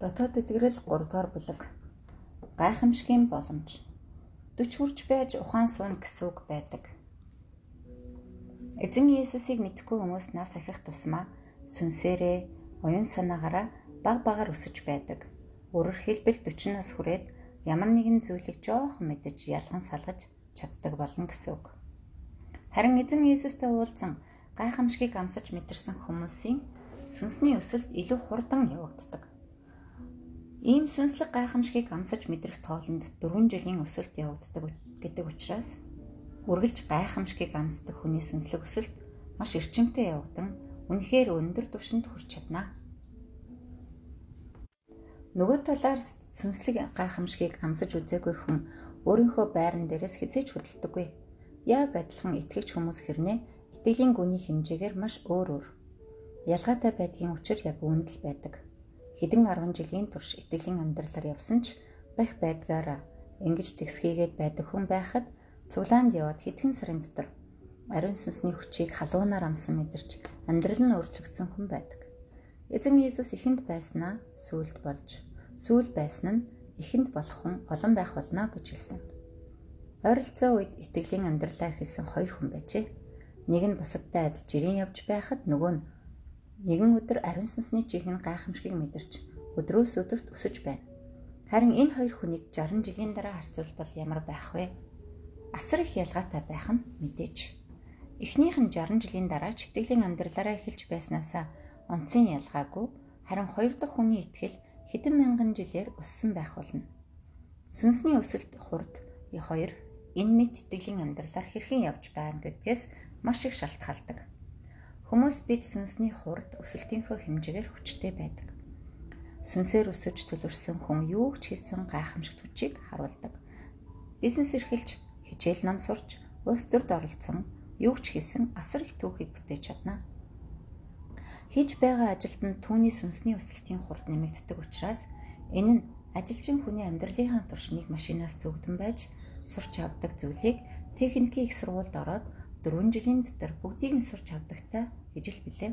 Дотоод эдгэрэл 3 дугаар бүлэг. Гайхамшигын боломж. 40 хүрч байж ухаан суун гэсэн үг байдаг. Эзэн Иесусыг мэдхгүй хүмүүс нас ахих тусмаа сүнсээрээ, оюун санаагаараа баг багаар өсөж байдаг. Өөрөөр хэлбэл 40 нас хүрээд ямар нэгэн зүйлийг жоохон мэдэж ялган салгаж чаддаг болно гэсэн үг. Харин эзэн Иесустэй уулзсан гайхамшигыг амсаж мэдэрсэн хүмүүсийн сүнсний өсөлт илүү хурдан явагддаг. Ийм сүнслэг гайхамшигыг амсаж мэдрэх тоолонд 4 жилийн өсөлт явагддаг гэдэг учраас үргэлж гайхамшигыг амсдаг хүний сүнслэг өсөлт маш эрчимтэй явагдан үнэхээр өндөр түвшинд хүрч чадна. Нөгөө талаар сүнслэг гайхамшигыг амсаж үзээгүй хүн өөрийнхөө байран дээрээс хизээч хөдөлдөггүй. Яг адилхан итгэгч хүмүүс хэрнээ итгэлийн гүний хэмжээгээр маш өөр өөр. Ялгаатай байдгийн учир яг үүнд л байдаг хэдэн 10 жилийн турш итгэлийн амьдралаар явсан ч бах байдгаараа ингэж тэгсхийгээд байдаг хүн байхад цуглаанд яваад хэдхэн сарын дотор ариун сүнсний хүчийг халуунаар амсан мэдэрч амьдрал нь өөрчлөгдсөн хүн байдаг. Эзэн Иесус ихэнд байснаа сүулт болж, сүүл байсан нь ихэнд болох хүн олон байх болно гэж хэлсэн. Ойролцоо үед итгэлийн амьдралаа эхэлсэн хоёр хүн байжээ. Нэг нь бусадтай адил жирийн явж байхад нөгөө нь Нэгэн өдөр ариун сүнсний чихэн гайхамшигыг мэдэрч өдрөөс өдөрт өсөж байна. Харин энэ хоёр хүнийг 60 жилийн дараа харьцуулбал ямар байх вэ? Асар их ялгаатай байх нь мэдээж. Эхнийх нь 60 жилийн дараа ч итгэлийн амьдралаараа эхэлж байснаасаа онцгийн ялгаагүй харин хоёр дахь хүний итгэл хэдэн мянган жилээр өссөн байх болно. Сүнсний өсөлт хурд хоёр энэ мэд итгэлийн амьдралаар хэрхэн явж байна гэдгээс маш их шалтгаалдаг. Хүмүүс бид сүнсний хурд өсөлтийнхөө хэмжээгээр хүчтэй байдаг. Сүнсээр өсөж төлөвшсөн хүн юу ч хийсэн гайхамшигт хүчийг харуулдаг. Бизнес эрхэлж, хичээл нам сурч, улс төрд оролцсон юу ч хийсэн асар их түүхийг бүтээж чадна. Хийж байгаа ажилд нь түүний сүнсний өсөлтийн хурд нэмэгддэг учраас энэ нь ажилчин хүний амьдралынхаа турш нэг машинаас зөвгдөн байж сурч авдаг зүйлийг техникийн их сургуульд ороод 4 жилийн дотор бүгдийг нь сурч авдагтай ижил билээ.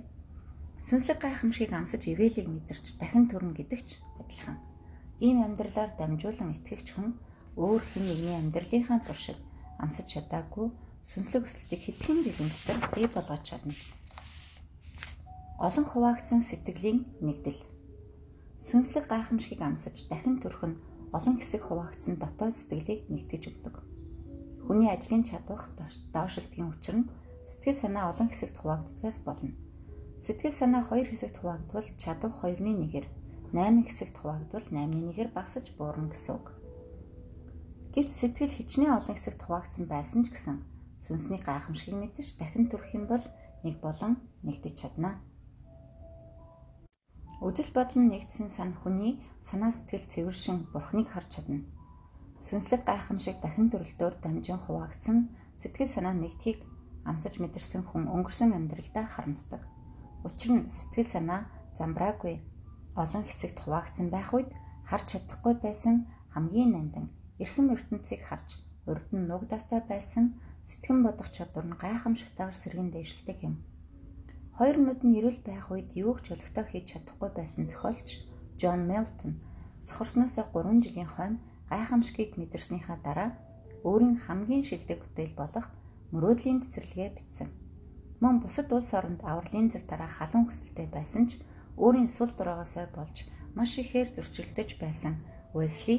Сүнслэг гайхамшигыг амсаж ивэлийг мэдэрч дахин төрнө гэдэгч адилхан. Ийм амьдралаар дамжуулан итгэгч хүн өөр хэн нэгний амьдралынхаа туршид амсаж чадаагүй сүнслэг өсөлтийг хэдхэн жилийн дотор бий болгож чадна. Олон хуваагдсан сэтгэлийн нэгдэл. Сүнслэг гайхамшигыг амсаж дахин төрөх нь олон хэсэг хуваагдсан дотоод сэтгэлийг нэгтгэж өгдөг. Хүний ажлын чадвах доошилтгийн учир нь Сэтгэл санаа олон хэсэгт хуваагддгаас болно. Сэтгэл санаа хоёр хэсэгт хуваагдвал чадвар 2-ны 1-ээр 8 хэсэгт хуваагдвал 8-ны 1-ээр багасж буурна гэсэн үг. Гэвч сэтгэл хичнээн олон хэсэгт хуваагдсан байсан ч гэсэн сүнсний гайхамшигыг мэдэж дахин төрөх юм бол нэг болон нэгдэж чадна. Үзэл бодол нь нэгдсэн сан хүний санаа сэтгэл цэвэршин бурхныг харж чадна. Сүнслэг гайхамшиг дахин төрөлтөөр дамжин хуваагдсан сэтгэл санаа нэгдхийг амсаж мэдэрсэн хүн өнгөрсөн амьдралдаа харамсдаг. Учир нь сэтгэл санаа замбраагүй олон хэсэгт хуваагдсан байх үед харж чадахгүй байсан хамгийн нандин эрхэм ертөнцийг харж урд нь нугдаастай байсан сэтгэн бодох чадвар нь гайхамшигтайгаар сэргэн дээшилдэг юм. Хоёр нүд нь ирүүл байх үед юуг ч өлегтэй хийж чадахгүй байсан зохиолч Джон Мелтон сохорсноос 3 жилийн хойно гайхамшигыг мэдэрснийхаа дараа өөрийн хамгийн шилдэг бүтээл болох мөрөөдлийн цэцэрлэгээ бичсэн. Мөн бусад улс оронд авралын зэр дараа халуун хүсэлтэй байсан ч өөрийн сул дураагаасаа болж маш ихээр зөрчилдөж байсан Уэсли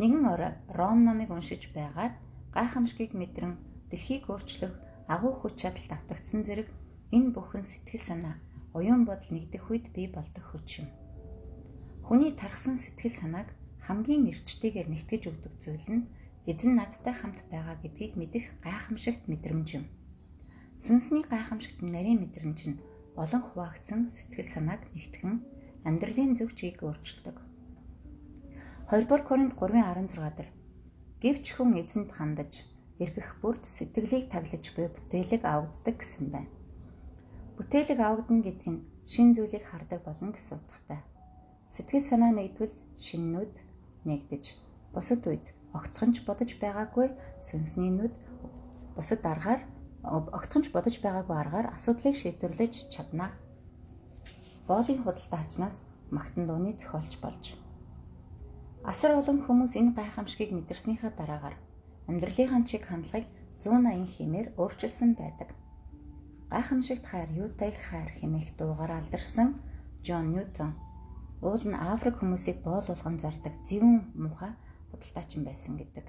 нэгэн орой Ром номыг уншиж байгаад гайхамшигыг мэдрэн дэлхийг өөрчлөх агуу хүч чадалд автагдсан зэрэг энэ бүхэн сэтгэл санаа уян бодол нэгдэх үед бий болдог хүч юм. Хүний тархсан сэтгэл санааг хамгийн эрчтэйгээр нэгтгэж өгдөг зүйл нь эзэн надтай хамт байгаа гэдгийг мэдэх гайхамшигт мэдрэмж юм. Сүнсний гайхамшигт нарийн мэдрэмж нь олон хуваагдсан сэтгэл санааг нэгтгэн амьдралын зөв чигийг өөрчилдөг. 2 дугаар Коринт 3:16 дээр гэвч хүн эзэнд хандаж эргэх бүрд сэтгэлийг таглаж буй бүтээлэг авагддаг гэсэн байна. Бүтээлэг авагдана гэдэг нь шин зүйлийг хардаг болно гэсэн утгатай. Сэтгэл санаа нэгдвэл шиннүүд нэгдэж бусад үед огтхонч бодож байгаагүй сүнсний нүд бусад аргаар огтхонч бодож байгаагүй аргаар асуудлыг шийдвэрлэж чадна. Боолын худалдаачнаас магтан дууны зохиолч болж. Асар олон хүмүүс энэ гайхамшигыг мэдэрснийхаа дараагаар амьдралынхаа чиг хандлагыг 180 хэмээр өөрчилсөн байдаг. Гайхамшигт хайр, юутайг хайр хэмээх дуугаар алдарсан Джон Ньютон уул нь Африк хүмүүсийг боол болгон зардаг зөвүүн муха худалдаачин байсан гэдэг.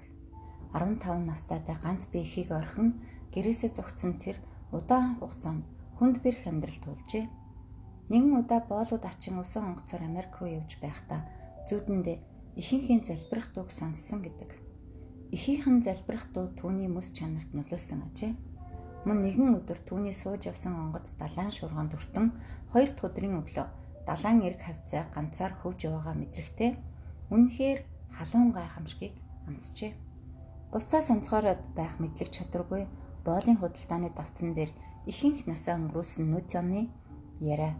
15 настайдаа ганц би ихийг орхин гэрээсээ зогтсон тэр удаан хугацаанд хүнд бэрх амьдрал туулжээ. Нэгэн удаа боолууд ачин өсөн онгоцоор Америк руу явж байхдаа зүудэндээ ихэнхийн залбирах дууг сонссон гэдэг. Ихийнхэн залбирах дуу түүний мэс чанарт нөлөөлсөн ажээ. Мөн нэгэн өдөр түүний сууж явсан онгоц далайн шуурганд өртөн хоёр дахь өдрийн өглөө далайн эрг хавцаа ганцаар хөвж яваагаа мэдрэхтэй үнэхээр халуун гайхамшигыг амсжээ. Буцаа сонцгороод байх мэдлэг чадваргүй боолын худалдааны давцан дээр ихэнх насаа өнгөрүүлсэн Ньютоны яриа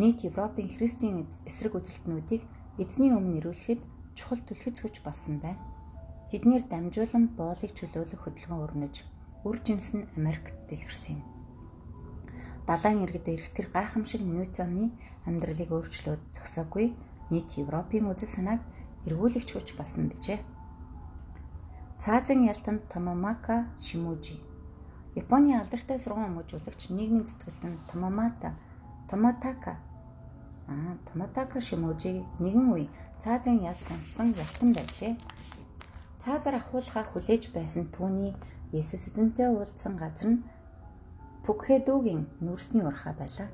нийт Европын христийн эсрэг үзэлтнүүдийг эзний өмнө ирүүлэхэд чухал түлхэц хүч болсон байна. Тэднэр дамжуулан боолыг чөлөөлөх хөдөлгөөн өрнөж үр жимс нь Америкт дэлгэрсэн юм. Далайн иргэд ирэх тэр гайхамшиг Ньютоны амьдралыг өөрчлөөд зогсоогүй нийт Европын үзэл санааг эргүүлэгч хүч болсон bijээ. Цаазын ялтанд Томомака Шимужи Японы алдартай сургууль хүмүүжүүлэгч нийгмийн зэтгэлтэн Томомата Томотака аа Томотака Шимужи нэгэн үе цаазын ял сонссон ялтан байжээ. Цаазаар ахуулахаа хүлээж байсан түүний Есүс эзэнтэй уулзсан газар нь Пүкхэдүгийн нүрсний урхаа байлаа.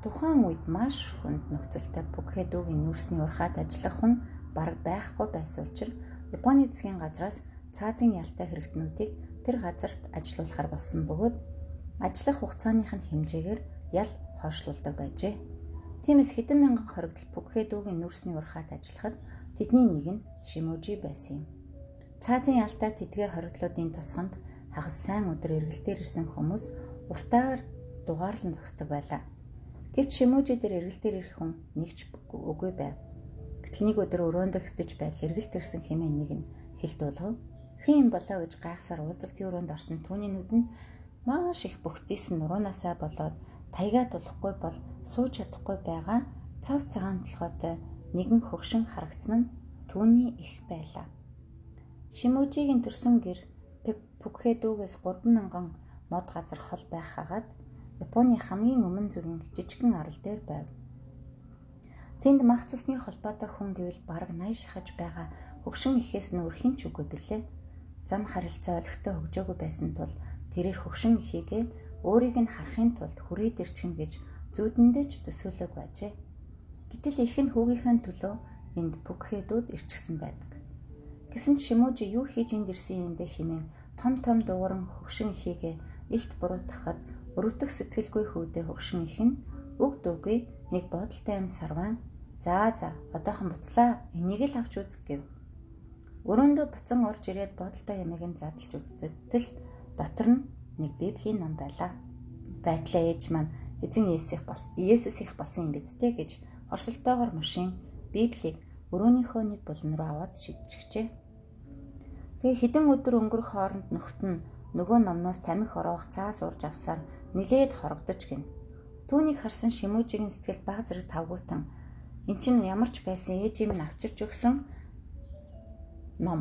Тухайн үед маш хүнд нөхцөлтэй Пүкхэдүгийн нүрсний урхаад ажиллах хүн бараг байхгүй байсан учраас Японы засгийн газраас цаазын ялтай хэрэгтнүүдийг тэр газарт ажилуулахар болсон бөгөөд ажиллах хугацааных нь хэмжээгээр ял хойшлуулдаг байжээ. Тиймээс хэдэн мянган хоригдол Пүкхэдүгийн нүрсний урхаад ажиллахад тэдний нэг нь Шимужи байсан юм. Цаазын ялтай тэдгээр хоригдлуудын тосгонд хагас сайн өдөр эргэлтээр ирсэн хүмүүс уртаар дугаарлан зогсдог байлаа. Гэвч Шимужи дээр эргэлтээр ирэх хүн нэгч үгүй байв. Гэтэл нэг өдөр өрөөндөө хөвтөж байдал эргэлт ирсэн хэмээн нэг нь хэлт болгов. Хин болоо гэж гайхсаар уулзалтын өрөөнд орсон түүний нүдэнд маш их бөхтийсэн нуруунасаа болоод таягаа тулахгүй бол сууж чадахгүй байгаа цав цагаан толгойтой нэгэн хөгшин харагдсан нь түүний их байлаа. Шимүжигийн төрсөн гэр Пүкхэдүгээс 3000 мод газар хол байх хагаад Японы хамгийн өмнө зүгийн жижигхэн арал дээр байв. Тэнд мах цусны холбоотой хүн гэвэл бараг 80 шахаж байгаа хөгшин ихээс нь өрхийн ч үгүй билээ зам харилцаа олигтой хөгжөөгүй байсан тул тэрээр хөгшин ихийгээ өөрийг нь харахын тулд хүрээд ирчихнэ гэж зүудэндээ ч төсөөлөг байжээ. Гэтэл их нь хүүгийнхээ төлөө энд бүкхэдүүд ирчихсэн байдаг. Гэсэн ч Шимужи юу хийж энд ирсэн юм бэ хэмээн том том дууран хөгшин ихийгээ илт буруутгахад өрөвдөх сэтгэлгүй хүүдээ хөгшин их нь үг дүүгээ нэг бодолтой юм сарван за за одоохон буцлаа энийг л авч үзг гэв. Өрөөндөө буцан орж ирээд бодолтой ямиг нь задлж үзэтэл дотор нь нэг библийн ном байлаа. Байтлаа ээж маань эзэн Есүс бас Есүс их болсон юм биз дээ гэж оршилтойгоор мушин Библийг өрөөнийхөө нэг булан руу аваад шидчихжээ. Тэгээ хэдэн өдөр өнгөрөх хооронд нөхд нь нөгөө номноос тамхи ороох цаас урж авсаар нилээд хорогдож гин. Түүнийг харсан Шимүүжигийн сэтгэл баг зэрэг тавгуутан эн чинь ямар ч байсан ээжийн минь авчирч өгсөн ном.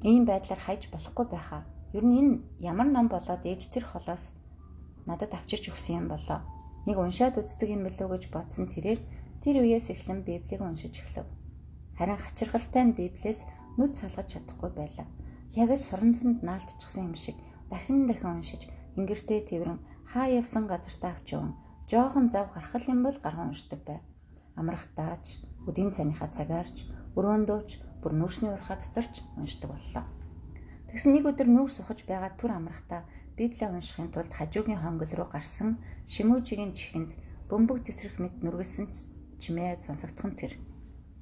Ийм байдлаар хайж болохгүй байхаа. Ер нь энэ ямар ном болоод ээж тэр холоос надад авчирч өгсөн юм болоо. Нэг уншаад үздэг юм уу гэж бодсон тэрээр тэр үеэс эхлэн Библийг уншиж эхлэв. Харин хачирхалтай нь Библиэс нүд салгаж чадахгүй байлаа. Яг л соронзонд наалтчихсан юм шиг дахин дахин уншиж ингэртэй тэрэн хаа явсан газартаа авч яван жоохон зав гарах юм бол гарган уншдаг байв. Амрахтаач, өдийн цайныхаа цагаарч, өрөөндөөч бүр нүрсний урхаа доторч уншдаг боллоо. Тэгсэн нэг өдөр нүүрс ухаж байгаа түр амрахтаа Библийг уншихын тулд хажуугийн хонгол руу гарсан Шимүүжигийн чихэнд бөмбөг тесрэх мэт нүргэлсэн чимээ сонсогдох нь тэр.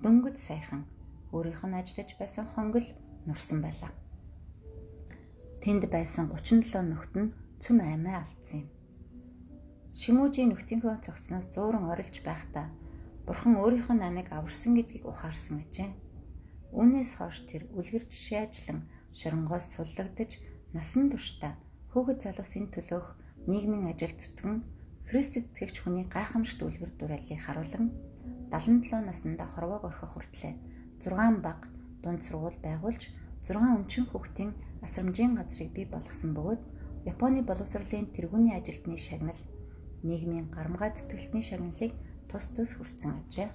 Дөнгөж сайхан өөрийнх нь ажиллаж байсан хонгол нурсан байлаа. Тэнд байсан 37 нөхд нь цөм аймаа алдсан юм. Шимүүжийн нөхдийнхөө цогцноос зууран орилж байхдаа бурхан өөрийнх нь амийг аварсан гэдгийг ухаарсан гэжээ. Үүнээс хойш тэр үлгэр жишээ ажиллан шоронгоос суллагдаж насан туршдаа хүүхэд залуусын төлөөх нийгмийн ажил зүтгэн Христэд итгэгч хүний гайхамшигт үлгэр дуурайлыг харуулan 77 наснда хорвоог орхих хүртлээр 6 баг дунд сургууль байгуулж 6 өнчин хүүхдийн асрамжийн газрыг бий болгосон бөгөөд Японы боловсролын тэргүүний ажилтны шагнал нийгмийн гарамгаа зүтгэлтний шагналыг тус тус хүртсэн ажээ.